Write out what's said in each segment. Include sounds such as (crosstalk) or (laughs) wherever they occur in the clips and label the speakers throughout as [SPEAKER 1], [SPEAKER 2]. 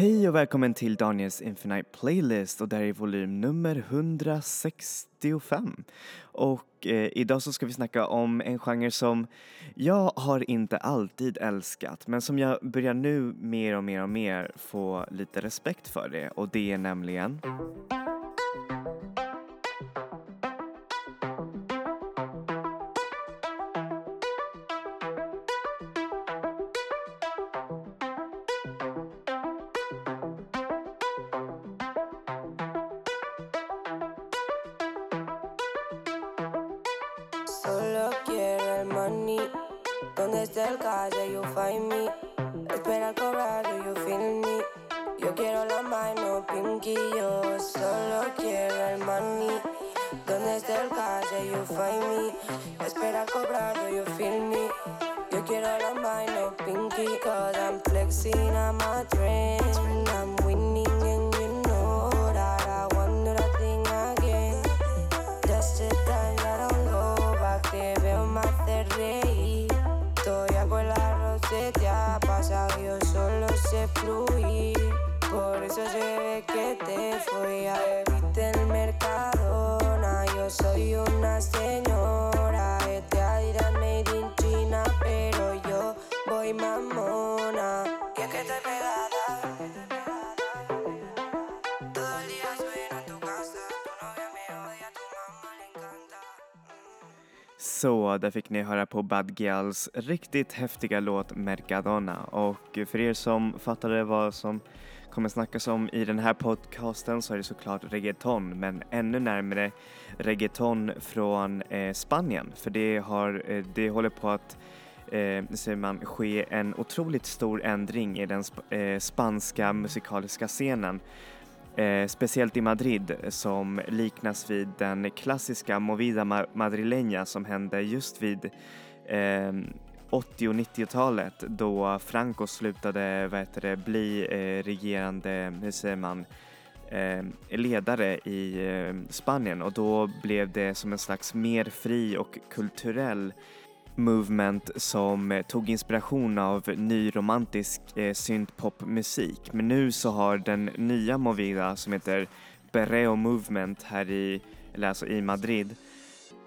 [SPEAKER 1] Hej och välkommen till Daniels Infinite Playlist och det här är volym nummer 165. Och eh, idag så ska vi snacka om en genre som jag har inte alltid älskat men som jag börjar nu mer och mer och mer få lite respekt för det och det är nämligen
[SPEAKER 2] Yo quiero la mano, pinky. Yo solo quiero el money. Donde esté el calle, you find me. Espera cobrar, you feel me? Yo quiero la mano, pinky. Cause I'm flexing, I'm a trend. I'm winning and you know that I want do that thing again. Just the time I don't go back, te veo me hace reír. Todavía con la roseta pasado, yo solo sé fluir. Por eso se ve que te fui a bebiste el Mercadona. Yo soy una señora, este aire made in China, pero yo voy mamona. Y es que te pegada.
[SPEAKER 1] Så, där fick ni höra på Bad Gyals riktigt häftiga låt Mercadona och för er som fattade vad som kommer snackas om i den här podcasten så är det såklart reggaeton men ännu närmare reggaeton från eh, Spanien. För det, har, eh, det håller på att eh, säger man, ske en otroligt stor ändring i den sp- eh, spanska musikaliska scenen. Eh, speciellt i Madrid som liknas vid den klassiska Movida ma- Madrileña som hände just vid eh, 80 och 90-talet då Franco slutade vad heter det, bli eh, regerande, hur säger man, eh, ledare i eh, Spanien och då blev det som en slags mer fri och kulturell movement som eh, tog inspiration av ny romantisk eh, syntpopmusik. Men nu så har den nya Movida som heter Berreo Movement här i, eller alltså i Madrid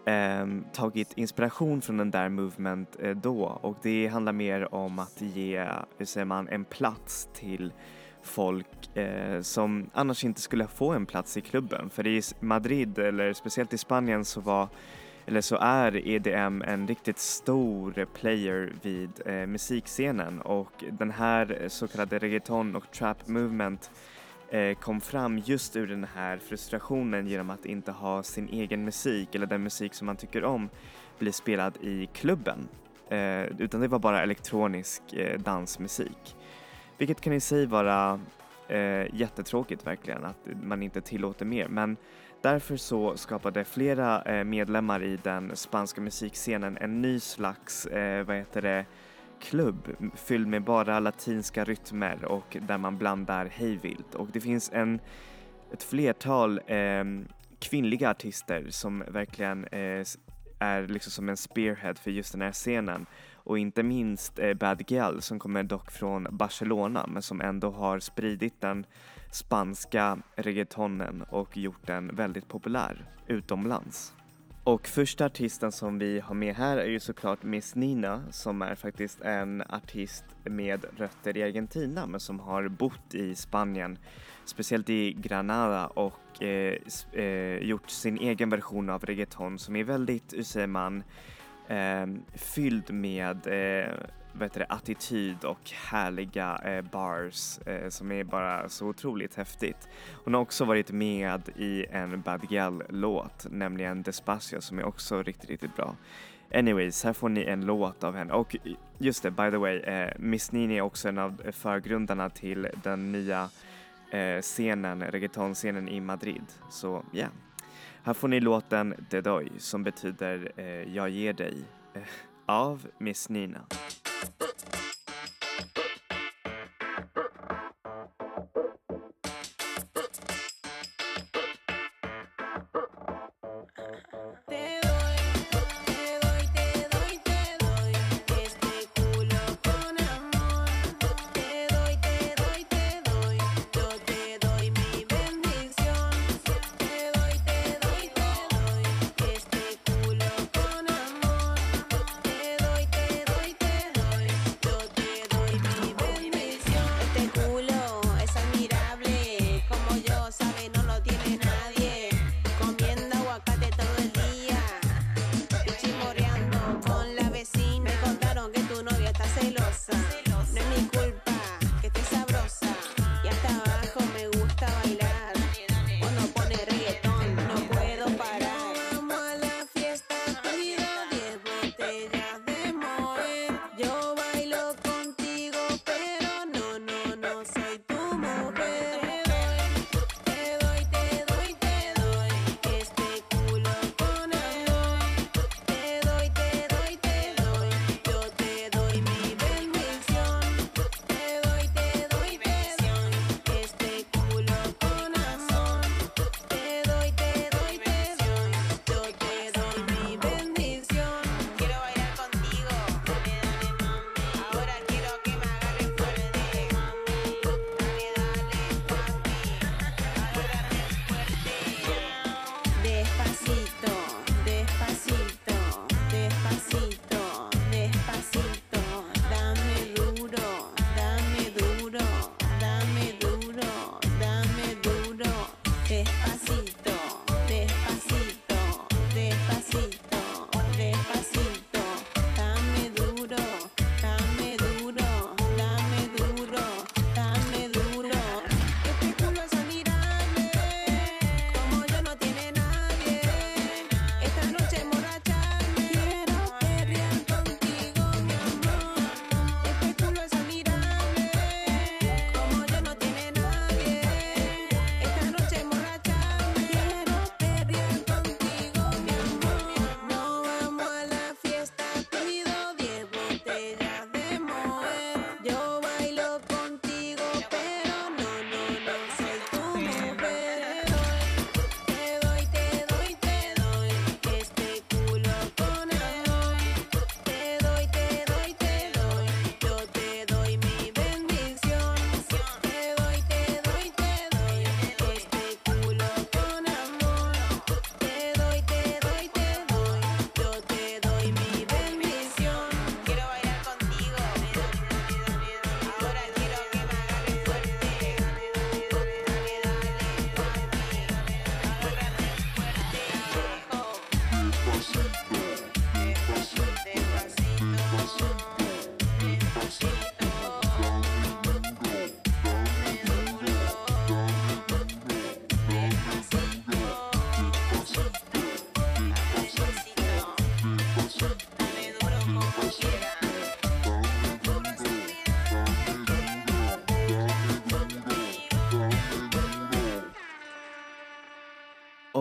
[SPEAKER 1] eh, tagit inspiration från den där movement eh, då och det handlar mer om att ge, hur säger man, en plats till folk eh, som annars inte skulle få en plats i klubben. För i Madrid, eller speciellt i Spanien, så var eller så är EDM en riktigt stor player vid eh, musikscenen och den här så kallade reggaeton och trap movement eh, Eh, kom fram just ur den här frustrationen genom att inte ha sin egen musik eller den musik som man tycker om bli spelad i klubben. Eh, utan det var bara elektronisk eh, dansmusik. Vilket kan i sig vara eh, jättetråkigt verkligen att man inte tillåter mer men Därför så skapade flera eh, medlemmar i den spanska musikscenen en ny slags, eh, vad heter det, klubb fylld med bara latinska rytmer och där man blandar hejvilt. Och det finns en, ett flertal eh, kvinnliga artister som verkligen eh, är liksom som en spearhead för just den här scenen. Och inte minst eh, Bad Gyal som kommer dock från Barcelona men som ändå har spridit den spanska reggaetonen och gjort den väldigt populär utomlands. Och första artisten som vi har med här är ju såklart Miss Nina som är faktiskt en artist med rötter i Argentina men som har bott i Spanien, speciellt i Granada och eh, eh, gjort sin egen version av reggaeton som är väldigt, hur säger man, eh, fylld med eh, vad heter det, attityd och härliga eh, bars eh, som är bara så otroligt häftigt. Hon har också varit med i en Bad Gyal-låt, nämligen Despacio som är också riktigt, riktigt bra. Anyways, här får ni en låt av henne och just det, by the way, eh, Miss Nini är också en av förgrundarna till den nya eh, scenen, reggaetonscenen i Madrid. Så ja, här får ni låten De Doy som betyder eh, Jag ger dig eh, av Miss Nina.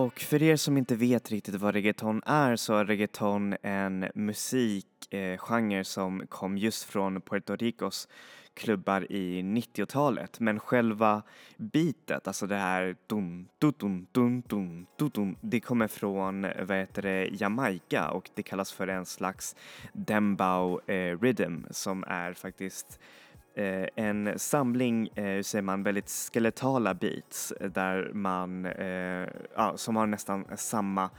[SPEAKER 1] Och för er som inte vet riktigt vad reggaeton är så är reggaeton en musikgenre eh, som kom just från Puerto Ricos klubbar i 90-talet men själva beatet, alltså det här dun, dun, dun, dun, dun, dun, dun, det kommer från vad heter det, Jamaica. Och det kallas för en slags dembow eh, rhythm som är faktiskt eh, en samling, eh, hur säger man, väldigt skeletala beats eh, där man, eh, ja, som har nästan samma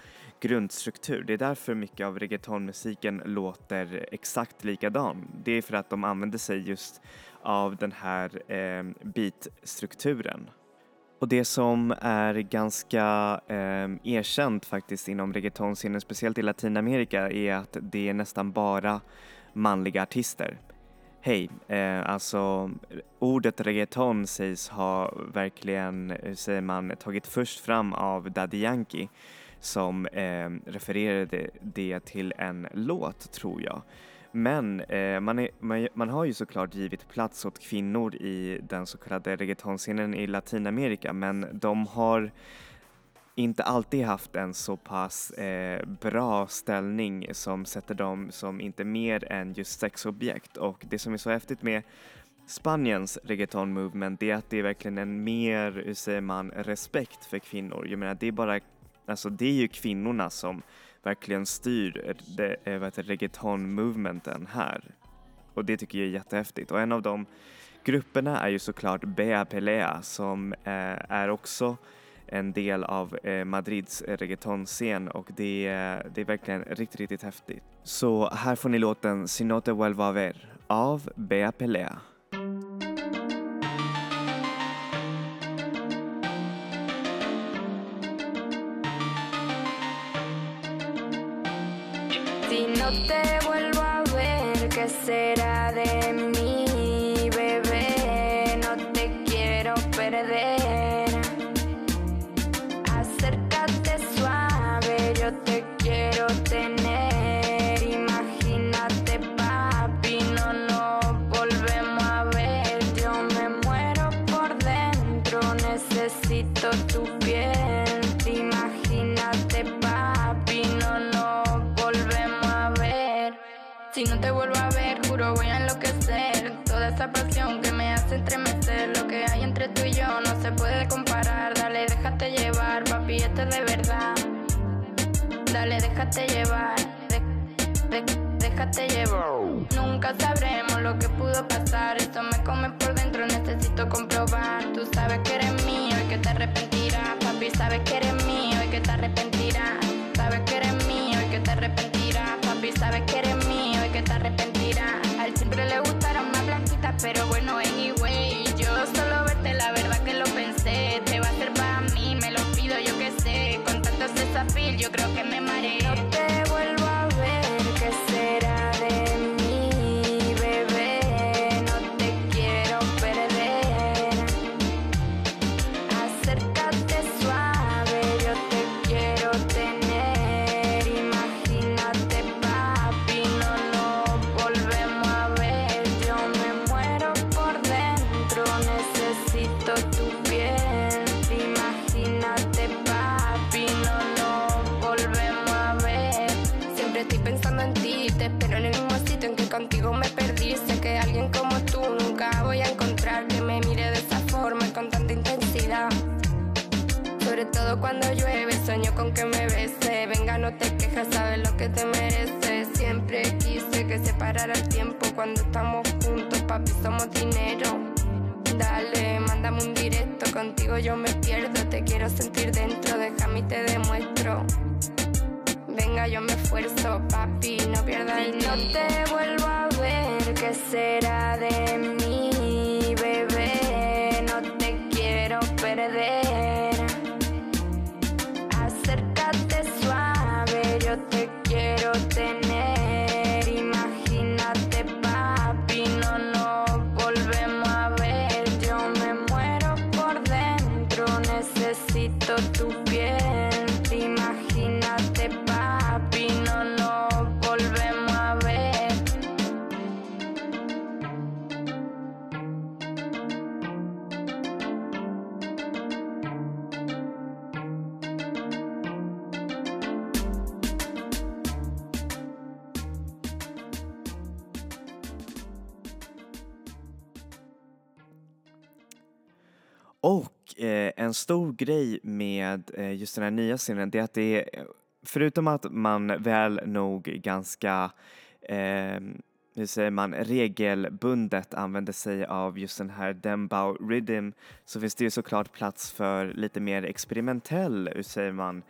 [SPEAKER 1] grundstruktur. Det är därför mycket av reggaetonmusiken låter exakt likadan. Det är för att de använder sig just av den här eh, beatstrukturen. Och det som är ganska eh, erkänt faktiskt inom reggaetonscenen, speciellt i Latinamerika, är att det är nästan bara manliga artister. Hej, eh, alltså ordet reggaeton sägs ha verkligen, hur säger man, tagit först fram av Daddy Yankee som eh, refererade det till en låt tror jag. Men eh, man, är, man, man, har ju såklart givit plats åt kvinnor i den så kallade reggaetonscenen i Latinamerika men de har inte alltid haft en så pass eh, bra ställning som sätter dem som inte mer än just sexobjekt och det som är så häftigt med Spaniens reggaeton movement är att det är verkligen en mer, hur säger man, respekt för kvinnor. Jag menar det är bara, alltså det är ju kvinnorna som verkligen styr eh, eh, reggaeton-movementen här. Och det tycker jag är jättehäftigt. Och en av de grupperna är ju såklart Bea Pelea som eh, är också en del av eh, Madrids reggaetonscen och det, det är verkligen riktigt, riktigt häftigt. Så här får ni låten Sinote vuelva a ver av Bea Pelea.
[SPEAKER 3] no te vuelvo a ver, ¿qué será de esa pasión que me hace estremecer. Lo que hay entre tú y yo no se puede comparar. Dale, déjate llevar, papi, esto es de verdad. Dale, déjate llevar. déjate llevar. Nunca sabremos lo que pudo pasar. Esto me come por dentro, necesito comprobar. Tú sabes que eres mío y que te arrepentirás. Papi, sabes que eres pero bueno, anyway. Yo solo verte, la verdad que lo pensé. Te va a ser para mí, me lo pido, yo que sé. Con tantos desafíos, yo creo que me
[SPEAKER 1] stor grej med eh, just den här nya scenen det är att det är, förutom att man väl nog ganska eh, hur säger man, regelbundet använder sig av just den här Dembow Rhythm så finns det ju såklart plats för lite mer experimentell, hur säger man,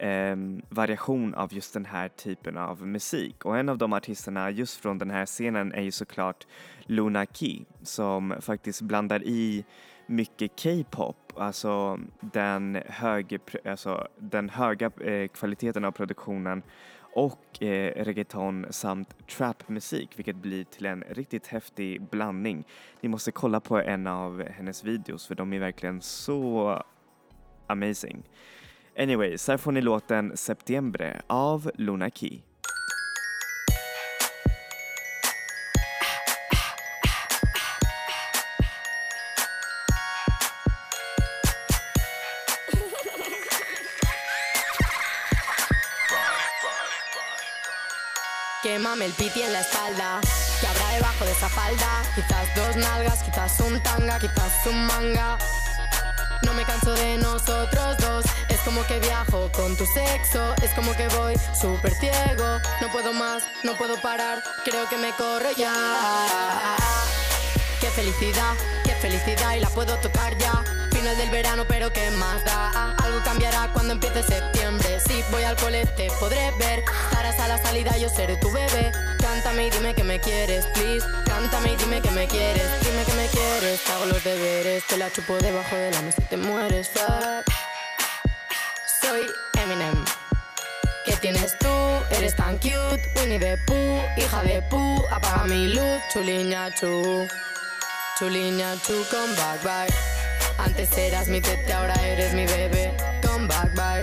[SPEAKER 1] eh, variation av just den här typen av musik. Och en av de artisterna just från den här scenen är ju såklart Luna Key som faktiskt blandar i mycket K-pop, alltså den, hög, alltså den höga eh, kvaliteten av produktionen och eh, reggaeton samt trapmusik vilket blir till en riktigt häftig blandning. Ni måste kolla på en av hennes videos för de är verkligen så amazing. Anyways, här får ni låten Septiembre av Luna Key.
[SPEAKER 4] Quémame el piti en la espalda. Que habrá debajo de esa falda? Quizás dos nalgas, quizás un tanga, quizás un manga. No me canso de nosotros dos. Es como que viajo con tu sexo. Es como que voy súper ciego. No puedo más, no puedo parar. Creo que me corro ya. Qué felicidad, qué felicidad. Y la puedo tocar ya. Final del verano, pero qué más da. Algo cambiará cuando empiece septiembre. Si voy al colete, podré ver. Estarás a la salida, yo seré tu bebé. Cántame y dime que me quieres, please. Cántame y dime que me quieres. Dime que me quieres. Te hago los deberes. Te la chupo debajo de la mesa y te mueres. Soy Eminem. ¿Qué tienes tú? Eres tan cute. Winnie the Pooh, hija de Pooh. Apaga mi luz, chuliña chu. Chuliña chu, come back, bye. Antes eras mi tete, ahora eres mi bebé. Come back, bye.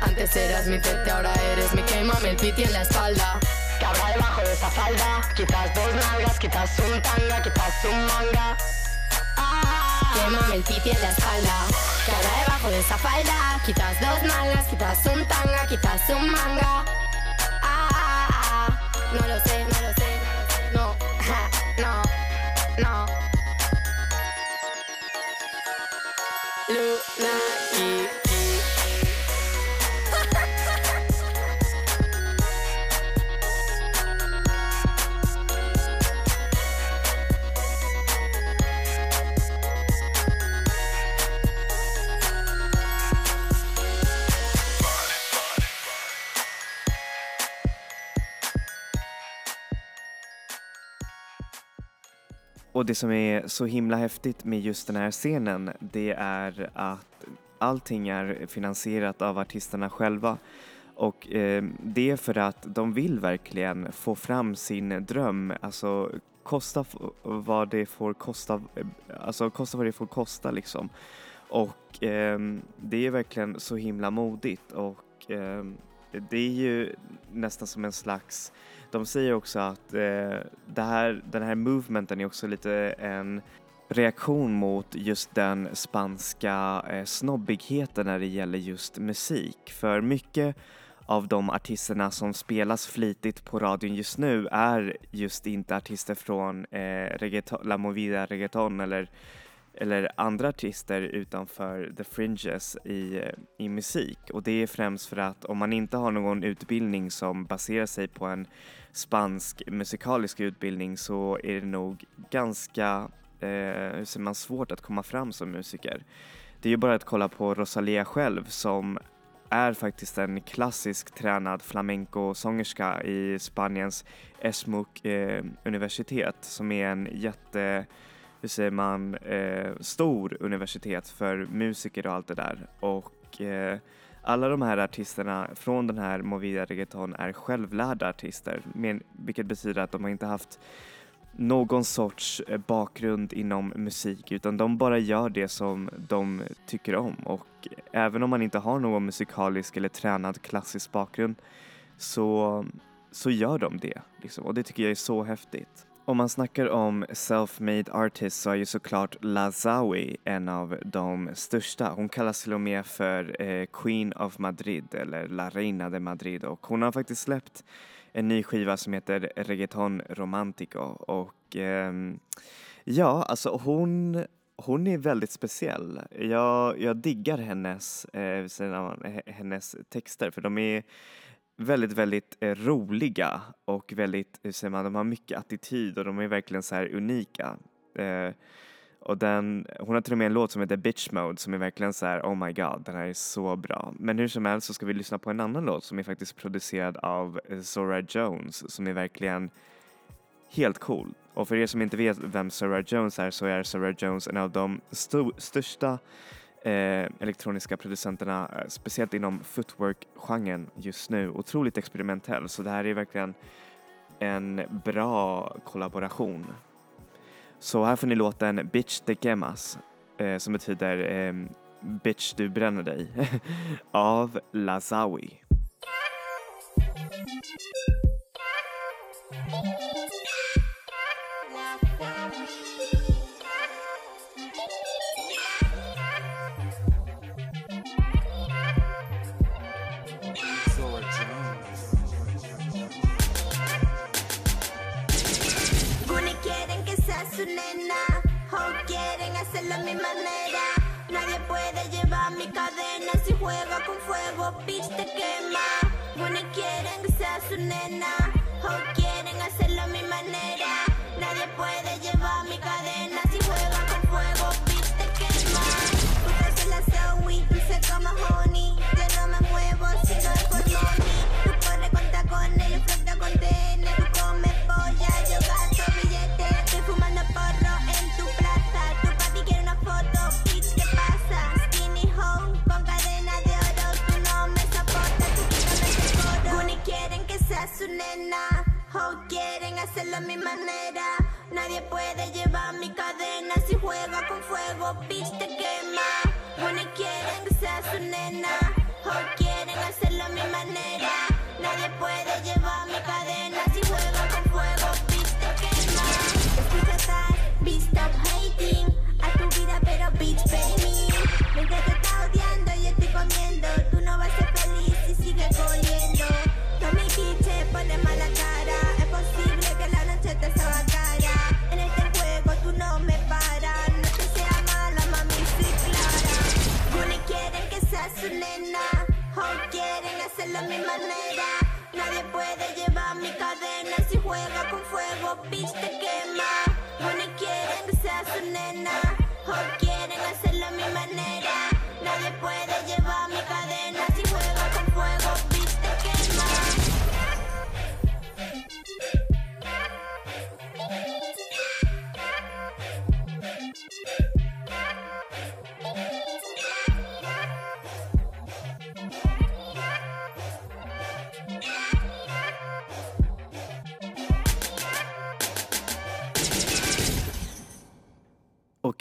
[SPEAKER 4] Antes eras mi tete, ahora eres mi quémame el piti en la espalda. Que debajo de esa falda? Quizás dos nalgas, quizás un tanga, quizás un manga. Ah. Quémame el piti en la espalda. Que debajo de esa falda? Quizás dos nalgas, quizás un tanga, quizás un manga. Ah, no lo sé, no lo sé.
[SPEAKER 1] Och det som är så himla häftigt med just den här scenen det är att allting är finansierat av artisterna själva. Och eh, det är för att de vill verkligen få fram sin dröm, alltså kosta vad det får kosta, eh, alltså kosta vad det får kosta liksom. Och eh, det är verkligen så himla modigt och eh, det är ju nästan som en slags de säger också att eh, det här, den här movementen är också lite en reaktion mot just den spanska eh, snobbigheten när det gäller just musik. För mycket av de artisterna som spelas flitigt på radion just nu är just inte artister från eh, reggaeton, La Movida Reggaeton eller eller andra artister utanför the fringes i, i musik och det är främst för att om man inte har någon utbildning som baserar sig på en spansk musikalisk utbildning så är det nog ganska eh, hur säger man, svårt att komma fram som musiker. Det är ju bara att kolla på Rosalia själv som är faktiskt en klassisk tränad flamenco-sångerska i Spaniens ESMUC eh, universitet som är en jätte hur säger man, eh, stor universitet för musiker och allt det där. Och eh, alla de här artisterna från den här Movida Reggaeton är självlärda artister, men, vilket betyder att de har inte haft någon sorts eh, bakgrund inom musik utan de bara gör det som de tycker om och även om man inte har någon musikalisk eller tränad klassisk bakgrund så, så gör de det liksom. och det tycker jag är så häftigt. Om man snackar om self-made artists så är ju såklart Lazawi en av de största. Hon kallas till och med för eh, Queen of Madrid eller La Reina de Madrid och hon har faktiskt släppt en ny skiva som heter Reggaeton Romantico och eh, ja, alltså hon hon är väldigt speciell. Jag, jag diggar hennes, eh, hennes texter för de är väldigt, väldigt eh, roliga och väldigt, hur säger man, de har mycket attityd och de är verkligen så här unika. Eh, och den, hon har till och med en låt som heter Bitch Mode som är verkligen så här, oh my god, den här är så bra. Men hur som helst så ska vi lyssna på en annan låt som är faktiskt producerad av eh, Zora Jones som är verkligen helt cool. Och för er som inte vet vem Zora Jones är så är Zora Jones en av de st största eh, elektroniska producenterna, eh, speciellt inom footwork-genren just nu. Otroligt experimentell, så det här är verkligen en bra kollaboration. Så här får ni låten Bitch de Gemas, eh, som betyder eh, Bitch du bränner dig, (laughs) av Lazawi.
[SPEAKER 5] Con fuego, bitch te quema. Bueno, quieren que sea su nena puede llevar mi cadena si juega con fuego, bitch, te quema. Guni quieren que sea su nena. Nadie puede llevar mi cadena si juega con fuego, bitch, te quema.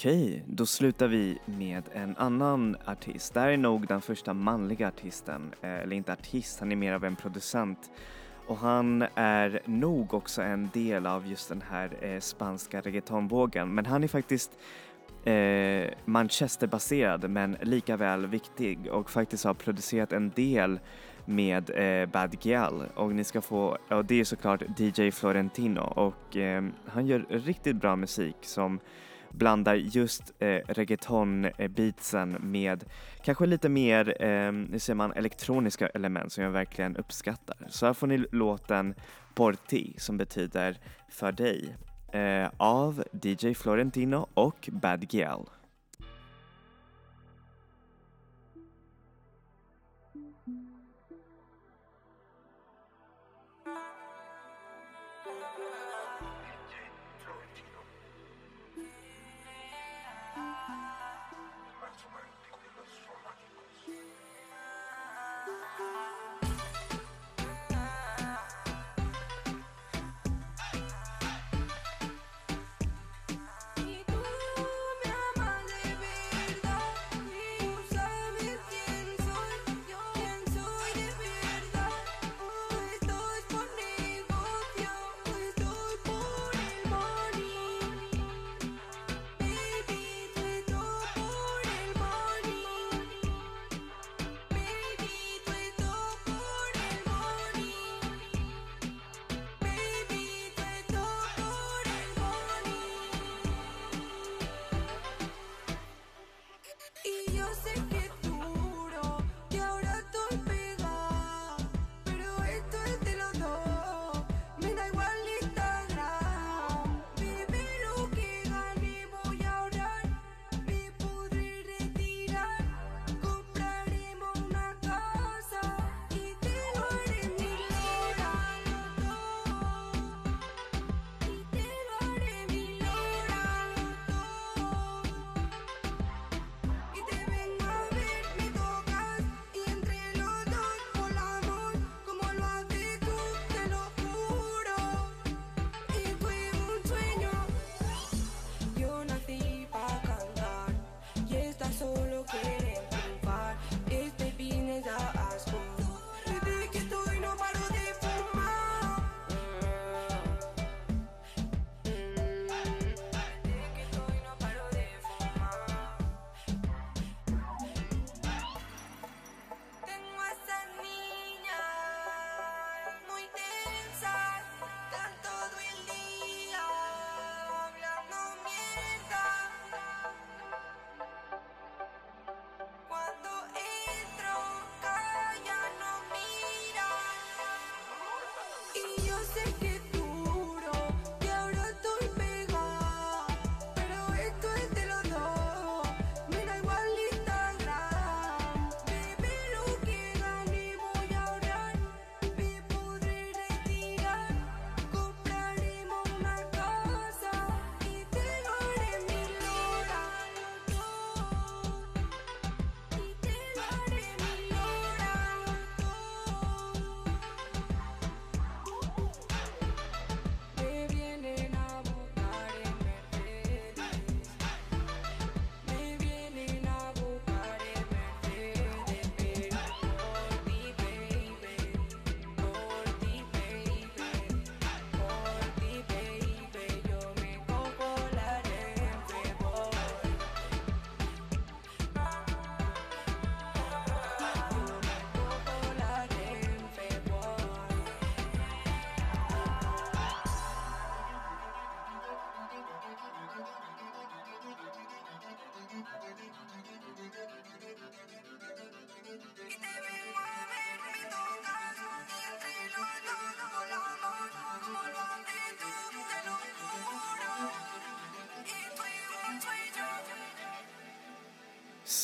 [SPEAKER 1] Okej, då slutar vi med en annan artist. Det här är nog den första manliga artisten, eh, eller inte artist, han är mer av en producent. Och han är nog också en del av just den här eh, spanska reggaetonvågen. Men han är faktiskt eh, Manchesterbaserad men lika väl viktig och faktiskt har producerat en del med eh, Bad Gyal och ni ska få, och det är såklart DJ Florentino och eh, han gör riktigt bra musik som blandar just eh, reggaeton-beatsen med kanske lite mer, eh, hur säger man, elektroniska element som jag verkligen uppskattar. Så här får ni låten Porti som betyder för dig eh, av DJ Florentino och Bad
[SPEAKER 5] Gial.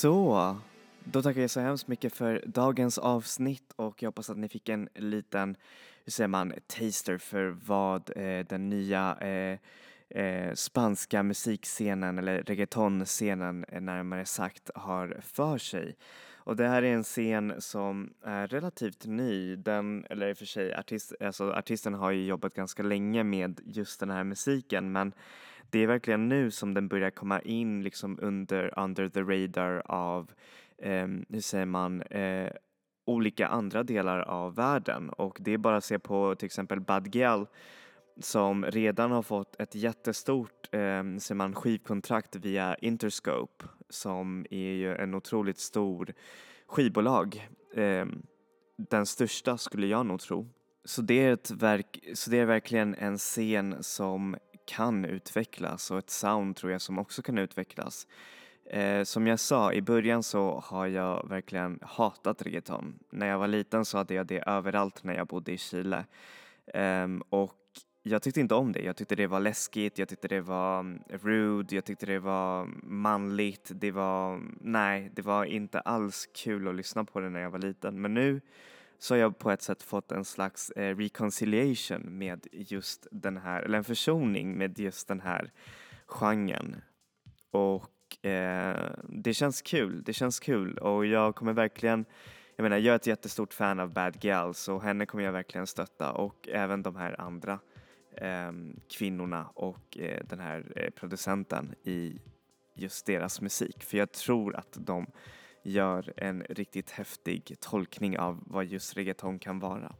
[SPEAKER 1] Så, då tackar jag så hemskt mycket för dagens avsnitt och jag hoppas att ni fick en liten, hur säger man, taster för vad eh, den nya eh, eh, spanska musikscenen eller reggaetonscenen eh, närmare sagt har för sig. Och det här är en scen som är relativt ny. Den, eller i och för sig, artist, alltså artisten har ju jobbat ganska länge med just den här musiken men det är verkligen nu som den börjar komma in liksom under, under the radar av, eh, hur säger man, eh, olika andra delar av världen och det är bara att se på till exempel Bad Gyal som redan har fått ett jättestort eh, ser man, skivkontrakt via Interscope som är ju en otroligt stor skivbolag. Eh, den största skulle jag nog tro. Så det, är ett verk, så det är verkligen en scen som kan utvecklas och ett sound tror jag som också kan utvecklas. Eh, som jag sa, i början så har jag verkligen hatat reggaeton. När jag var liten så hade jag det överallt när jag bodde i Chile. Eh, och jag tyckte inte om det. Jag tyckte det var läskigt, jag tyckte det var mm, rude, jag tyckte det var mm, manligt. Det var, mm, nej, det var inte alls kul att lyssna på det när jag var liten. Men nu så har jag på ett sätt fått en slags eh, reconciliation med just den här, eller en försoning med just den här genren. Och eh, det känns kul, det känns kul och jag kommer verkligen jag menar, jag är ett jättestort fan av Bad Gals och henne kommer jag verkligen stötta och även de här andra Ehm, kvinnorna och eh, den här eh, producenten i just deras musik. För jag tror att de gör en riktigt häftig tolkning av vad just reggaeton kan vara.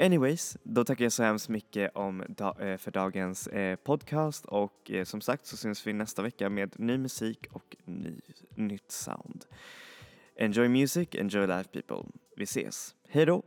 [SPEAKER 1] Anyways, då tackar jag så hemskt mycket om da eh, för dagens eh, podcast och eh, som sagt så syns vi nästa vecka med ny musik och ny, nytt sound. Enjoy music, enjoy life people. Vi ses. Hej då!